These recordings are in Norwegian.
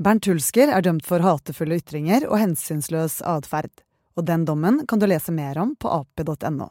Bernt Hulsker er dømt for hatefulle ytringer og hensynsløs atferd, og den dommen kan du lese mer om på ap.no.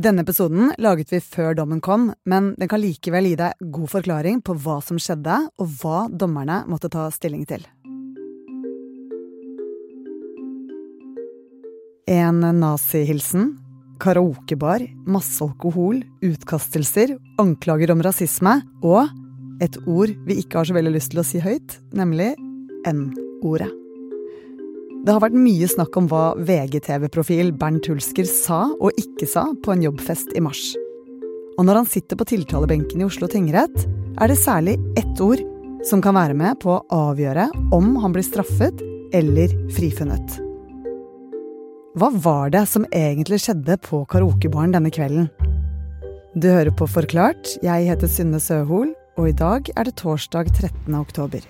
Denne episoden laget vi før dommen kom, men den kan likevel gi deg god forklaring på hva som skjedde, og hva dommerne måtte ta stilling til. En nazihilsen, karaokebar, masse alkohol, utkastelser, anklager om rasisme og et ord vi ikke har så veldig lyst til å si høyt, nemlig N-ordet. Det har vært mye snakk om hva VGTV-profil Bernt Hulsker sa og ikke sa på en jobbfest i mars. Og når han sitter på tiltalebenken i Oslo tingrett, er det særlig ett ord som kan være med på å avgjøre om han blir straffet eller frifunnet. Hva var det som egentlig skjedde på karaokebaren denne kvelden? Du hører på Forklart. Jeg heter Synne Søhol, og i dag er det torsdag 13. oktober.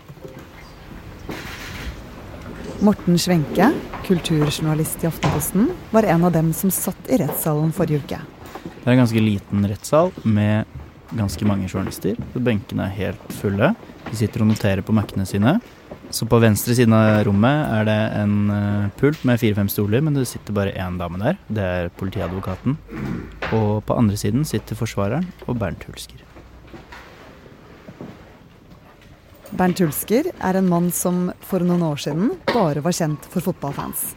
Morten Schwenke, kulturjournalist i Aftenposten, var en av dem som satt i rettssalen forrige uke. Det er en ganske liten rettssal med ganske mange journalister. Benkene er helt fulle. De sitter og noterer på Mac-ene sine. Så på venstre siden av rommet er det en eh, pult med fire-fem stoler, men det sitter bare én dame der. Det er politiadvokaten. Og på andre siden sitter forsvareren og Bernt Hulsker. Bernt Hulsker er en mann som for noen år siden bare var kjent for fotballfans.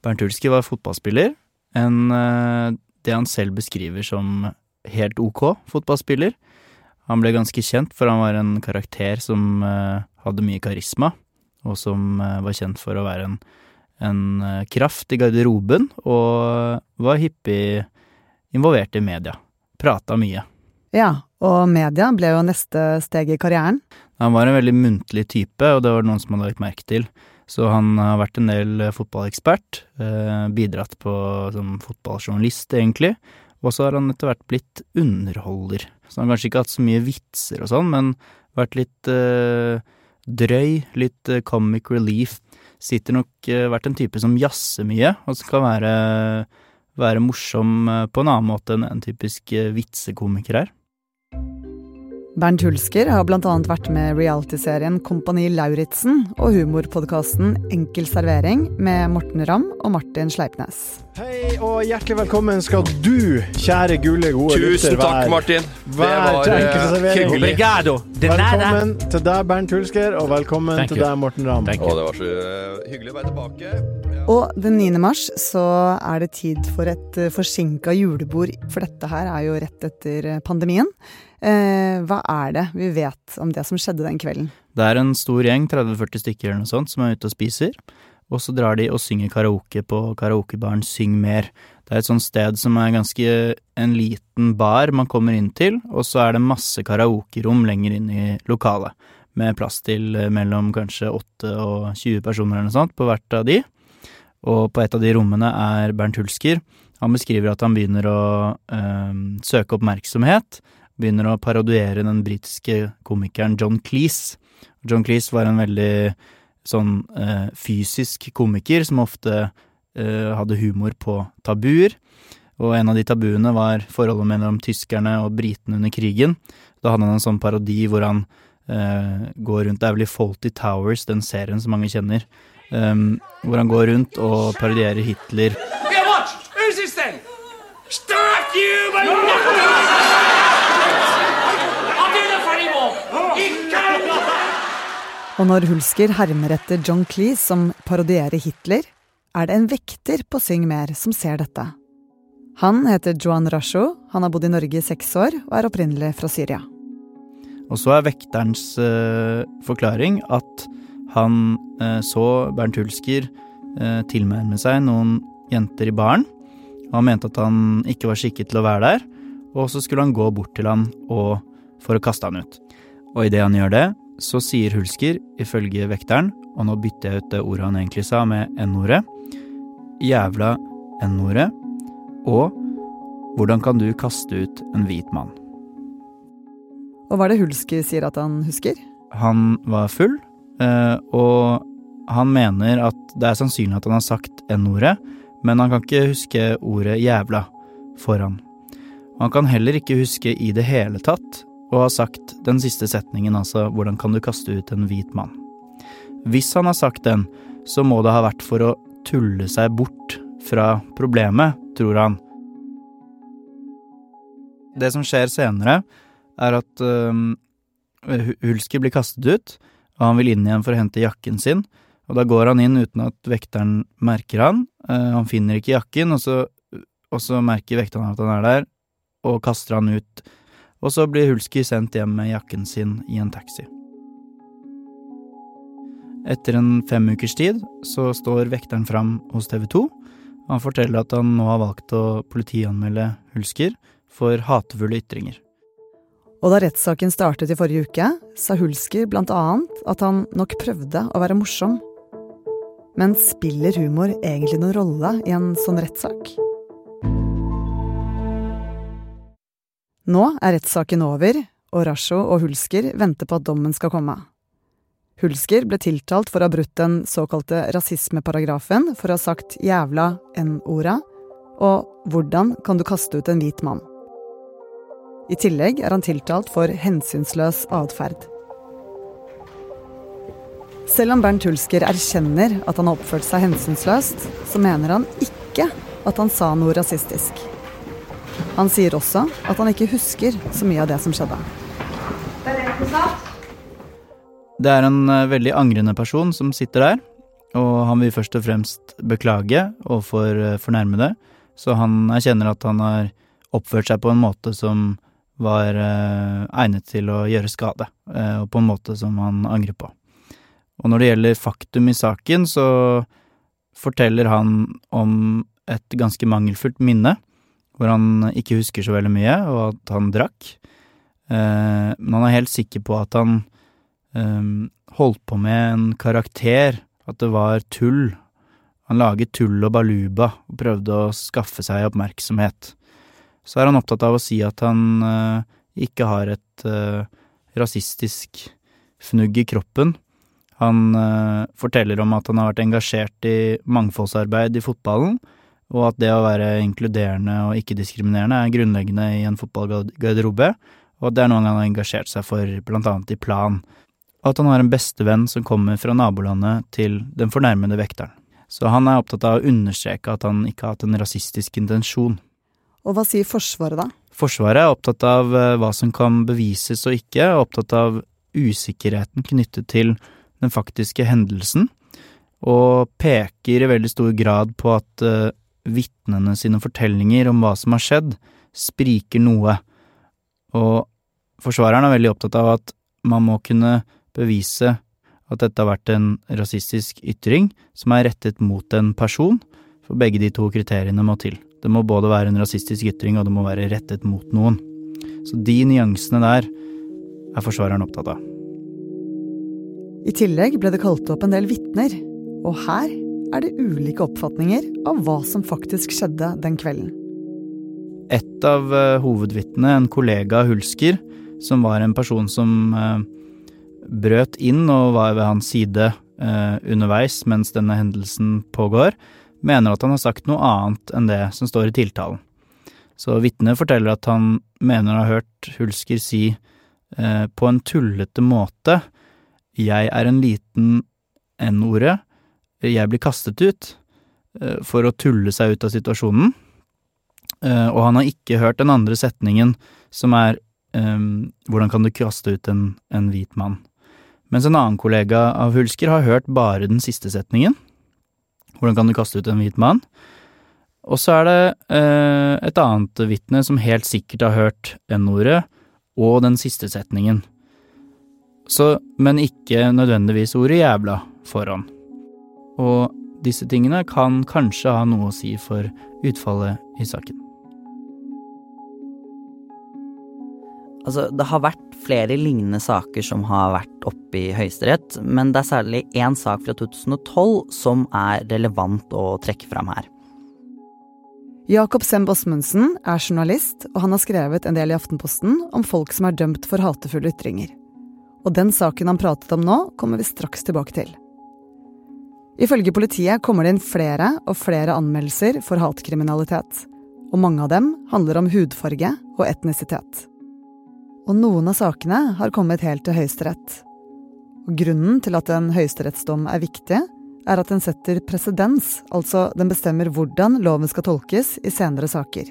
Bernt Hulsker var fotballspiller. En, eh, det han selv beskriver som helt ok fotballspiller. Han ble ganske kjent, for han var en karakter som eh, hadde mye karisma, og som eh, var kjent for å være en, en kraft i garderoben, og var hyppig involvert i media. Prata mye. Ja, og media ble jo neste steg i karrieren. Han var en veldig muntlig type, og det var noen som hadde lagt merke til. Så han har vært en del fotballekspert, eh, bidratt på som fotballjournalist, egentlig. Og så har han etter hvert blitt underholder. Så han har kanskje ikke hatt så mye vitser og sånn, men vært litt eh, drøy, litt eh, comic relief. Sitter nok eh, vært en type som jazzer mye, og som kan være være morsom eh, på en annen måte enn en typisk eh, vitsekomiker er. Bernt Hulsker har bl.a. vært med realityserien Kompani Lauritzen og humorpodkasten Enkel servering med Morten Ramm og Martin Sleipnes. Hei og hjertelig velkommen skal du, kjære gule, gode lytter, Tusen takk, Martin. Det var uh, hyggelig. Velkommen til deg, Bernt Hulsker, og velkommen til deg, Morten Ramm. Å, det var så uh, hyggelig å være tilbake. Ja. Og den 9. mars så er det tid for et uh, forsinka julebord, for dette her er jo rett etter pandemien. Eh, hva er det vi vet om det som skjedde den kvelden? Det er en stor gjeng, 30-40 stykker eller noe sånt, som er ute og spiser. Og så drar de og synger karaoke på karaokebaren Syng mer. Det er et sånt sted som er ganske en liten bar man kommer inn til, og så er det masse karaokerom lenger inn i lokalet. Med plass til eh, mellom kanskje 8 og 20 personer eller noe sånt på hvert av de. Og på et av de rommene er Bernt Hulsker. Han beskriver at han begynner å øh, søke oppmerksomhet begynner å parodiere den britiske komikeren John Cleese. John Cleese var en veldig sånn eh, fysisk komiker som ofte eh, hadde humor på tabuer. Og en av de tabuene var forholdet mellom tyskerne og britene under krigen. Da hadde han en sånn parodi hvor han eh, går rundt Det er vel i Faulty Towers, den serien som mange kjenner. Um, hvor han går rundt og parodierer Hitler. Og når Hulsker hermer etter John Cleese som parodierer Hitler, er det en vekter på Syng mer som ser dette. Han heter Joan Rasho, han har bodd i Norge i seks år og er opprinnelig fra Syria. Og så er vekterens uh, forklaring at han uh, så Bernt Hulsker uh, tilnærme seg noen jenter i baren. Han mente at han ikke var skikket til å være der, og så skulle han gå bort til han og, for å kaste han ut. Og idet han gjør det, så sier Hulsker, ifølge vekteren, og nå bytter jeg ut det ordet han egentlig sa, med N-ordet, jævla N-ordet, og hvordan kan du kaste ut en hvit mann? Og hva er det Hulsker sier at han husker? Han var full, eh, og han mener at det er sannsynlig at han har sagt N-ordet, men han kan ikke huske ordet jævla foran. Han kan heller ikke huske i det hele tatt å har sagt den siste setningen, altså hvordan kan du kaste ut en hvit mann? Hvis han har sagt den, så må det ha vært for å tulle seg bort fra problemet, tror han. Det som skjer senere, er at uh, Hulski blir kastet ut, og han vil inn igjen for å hente jakken sin. Og da går han inn uten at vekteren merker han. Uh, han finner ikke jakken, og så, og så merker vekteren at han er der, og kaster han ut. Og så blir Hulski sendt hjem med jakken sin i en taxi. Etter en fem ukers tid så står vekteren fram hos TV 2. Han forteller at han nå har valgt å politianmelde Hulsker for hatefulle ytringer. Og da rettssaken startet i forrige uke, sa Hulsker blant annet at han nok prøvde å være morsom. Men spiller humor egentlig noen rolle i en sånn rettssak? Nå er rettssaken over, og Rasho og Hulsker venter på at dommen skal komme. Hulsker ble tiltalt for å ha brutt den såkalte rasismeparagrafen for å ha sagt 'jævla n-orda', og 'hvordan kan du kaste ut en hvit mann'. I tillegg er han tiltalt for hensynsløs atferd. Selv om Bernt Hulsker erkjenner at han har oppført seg hensynsløst, så mener han ikke at han sa noe rasistisk. Han sier også at han ikke husker så mye av det som skjedde. Det er en eh, veldig angrende person som sitter der, og han vil først og fremst beklage overfor eh, fornærmede, så han erkjenner at han har oppført seg på en måte som var eh, egnet til å gjøre skade, og på en måte som han angrer på. Og når det gjelder faktum i saken, så forteller han om et ganske mangelfullt minne, hvor han ikke husker så veldig mye, og at han drakk. Men han er helt sikker på at han eh, holdt på med en karakter, at det var tull. Han laget tull og baluba og prøvde å skaffe seg oppmerksomhet. Så er han opptatt av å si at han eh, ikke har et uh, rasistisk fnugg i kroppen. Han uh, forteller om at han har vært engasjert i mangfoldsarbeid i fotballen, og at det å være inkluderende og ikke-diskriminerende er grunnleggende i en fotballgarderobe, og at det er noe han har engasjert seg for, blant annet i Plan, og at han har en bestevenn som kommer fra nabolandet til den fornærmede vekteren. Så han er opptatt av å understreke at han ikke har hatt en rasistisk intensjon. Og hva sier Forsvaret, da? Forsvaret er opptatt av eh, hva som kan bevises og ikke, og opptatt av usikkerheten knyttet til den faktiske hendelsen, og peker i veldig stor grad på at uh, vitnene sine fortellinger om hva som har skjedd, spriker noe. Og forsvareren er veldig opptatt av at man må kunne bevise at dette har vært en rasistisk ytring som er rettet mot en person, for begge de to kriteriene må til. Det må både være en rasistisk ytring, og det må være rettet mot noen. Så de nyansene der er forsvareren opptatt av. I tillegg ble det kalt opp en del vitner, og her er det ulike oppfatninger av hva som faktisk skjedde den kvelden. Et av uh, hovedvitnene, en kollega av Hulsker, som var en person som uh, brøt inn og var ved hans side eh, underveis mens denne hendelsen pågår, mener at han har sagt noe annet enn det som står i tiltalen. Så vitnet forteller at han mener å ha hørt Hulsker si eh, på en tullete måte jeg er en liten N-ordet, jeg blir kastet ut, eh, for å tulle seg ut av situasjonen. Eh, og han har ikke hørt den andre setningen, som er eh, hvordan kan du kaste ut en, en hvit mann? Mens en annen kollega av Hulsker har hørt bare den siste setningen. Hvordan kan du kaste ut en hvit mann? Og så er det eh, et annet vitne som helt sikkert har hørt N-ordet og den siste setningen. Så, men ikke nødvendigvis ordet jævla foran. Og disse tingene kan kanskje ha noe å si for utfallet i saken. Altså, det har vært flere lignende saker som har vært oppe i Høyesterett, men det er særlig én sak fra 2012 som er relevant å trekke fram her. Jakob Sem Bosmundsen er journalist, og han har skrevet en del i Aftenposten om folk som er dømt for hatefulle ytringer. Og den saken han pratet om nå, kommer vi straks tilbake til. Ifølge politiet kommer det inn flere og flere anmeldelser for hatkriminalitet. Og mange av dem handler om hudfarge og etnisitet. Og noen av sakene har kommet helt til Høyesterett. Og grunnen til at en høyesterettsdom er viktig, er at den setter presedens, altså den bestemmer hvordan loven skal tolkes i senere saker.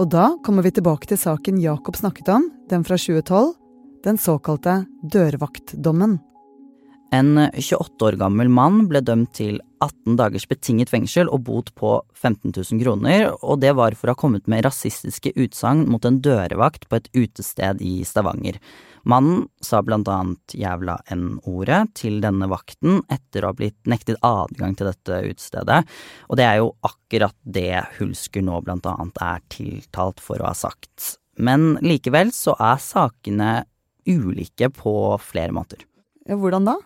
Og da kommer vi tilbake til saken Jakob snakket om, den fra 2012, den såkalte dørvaktdommen. En 28 år gammel mann ble dømt til 18 dagers betinget fengsel og bot på 15 000 kroner, og det var for å ha kommet med rasistiske utsagn mot en dørvakt på et utested i Stavanger. Mannen sa blant annet jævla n-ordet til denne vakten etter å ha blitt nektet adgang til dette utestedet, og det er jo akkurat det Hulsker nå blant annet er tiltalt for å ha sagt. Men likevel så er sakene ulike på flere måter. Hvordan da?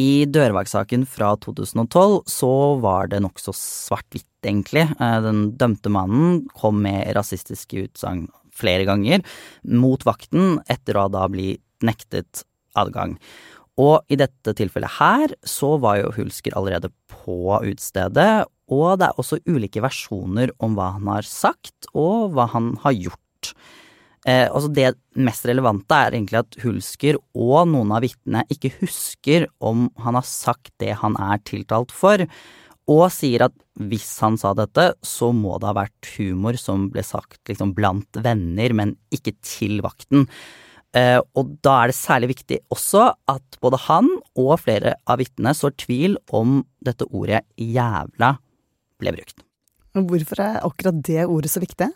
I dørvaktsaken fra 2012 så var det nokså svart-hvitt, egentlig. Eh, den dømte mannen kom med rasistiske utsagn flere ganger mot vakten etter å da bli nektet adgang. Og i dette tilfellet her så var jo Hulsker allerede på utstedet, og det er også ulike versjoner om hva han har sagt og hva han har gjort. Eh, altså det mest relevante er egentlig at Hulsker og noen av vitnene ikke husker om han har sagt det han er tiltalt for, og sier at hvis han sa dette, så må det ha vært humor som ble sagt liksom blant venner, men ikke til vakten. Eh, og da er det særlig viktig også at både han og flere av vitnene sår tvil om dette ordet jævla ble brukt. Hvorfor er akkurat det ordet så viktig?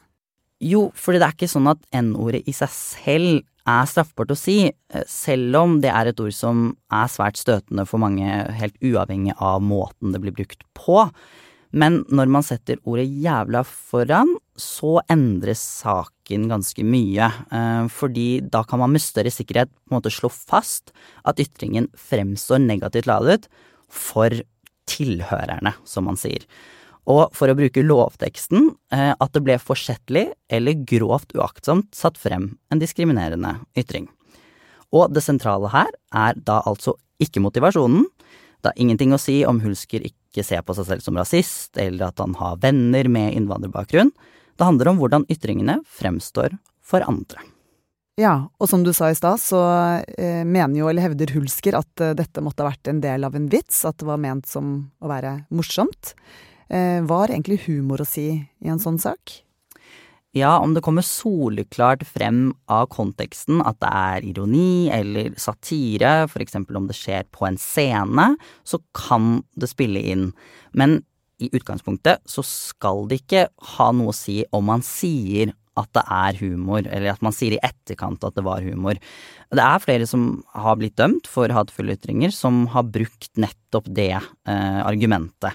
Jo, fordi det er ikke sånn at N-ordet i seg selv er straffbart å si, eh, selv om det er et ord som er svært støtende for mange, helt uavhengig av måten det blir brukt på. Men når man setter ordet jævla foran, så endres saken ganske mye. Eh, fordi da kan man med større sikkerhet på en måte slå fast at ytringen fremstår negativt ladet for tilhørerne, som man sier og for å bruke lovteksten eh, at det ble forsettlig eller grovt uaktsomt satt frem en diskriminerende ytring. Og det sentrale her er da altså ikke motivasjonen. Det har ingenting å si om Hulsker ikke ser på seg selv som rasist, eller at han har venner med innvandrerbakgrunn. Det handler om hvordan ytringene fremstår for andre. Ja, og som du sa i stad, så eh, mener jo, eller hevder Hulsker, at eh, dette måtte ha vært en del av en vits, at det var ment som å være morsomt. Eh, hva har egentlig humor å si i en sånn sak? Ja, om det kommer soleklart frem av konteksten at det er ironi eller satire, eksempel om det skjer på en scene, så kan det spille inn. Men i utgangspunktet så skal det ikke ha noe å si om man sier at det er humor, eller at man sier i etterkant at det var humor. Det er flere som har blitt dømt for hatefulle ytringer, som har brukt nettopp det eh, argumentet.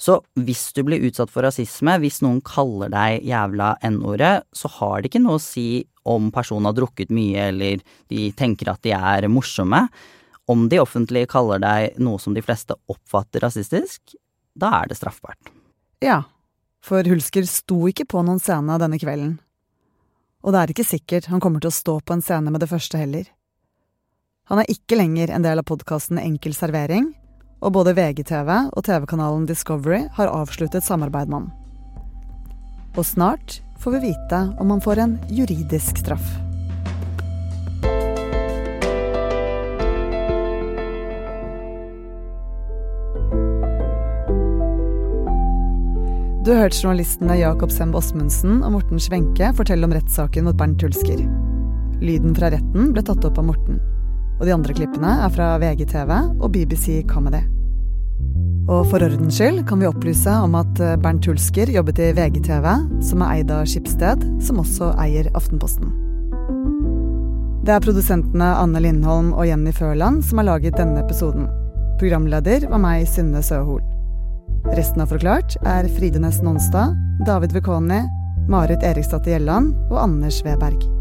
Så hvis du blir utsatt for rasisme, hvis noen kaller deg jævla n-ordet, så har det ikke noe å si om personen har drukket mye eller de tenker at de er morsomme. Om de offentlige kaller deg noe som de fleste oppfatter rasistisk, da er det straffbart. Ja, for Hulsker sto ikke på noen scene denne kvelden. Og det er ikke sikkert han kommer til å stå på en scene med det første heller. Han er ikke lenger en del av podkasten Enkel servering, og både VGTV og TV-kanalen Discovery har avsluttet samarbeid med ham. Og snart får vi vite om han får en juridisk straff. Du har hørt journalistene Jakob Semb Osmundsen og Morten Schwenke fortelle om rettssaken mot Bernt Hulsker. Lyden fra retten ble tatt opp av Morten og de andre klippene er fra VGTV og BBC Comedy. Og for ordens skyld kan vi opplyse om at eh, Bernt Hulsker jobbet i VGTV, som er eid av Skipsted, som også eier Aftenposten. Det er produsentene Anne Lindholm og Jenny Førland som har laget denne episoden. Programleder var meg, Synne Søhol. Resten av Forklart er Fride Næss Nonstad, David Vekoni, Marit Eriksdatter Gjelland og Anders Weberg.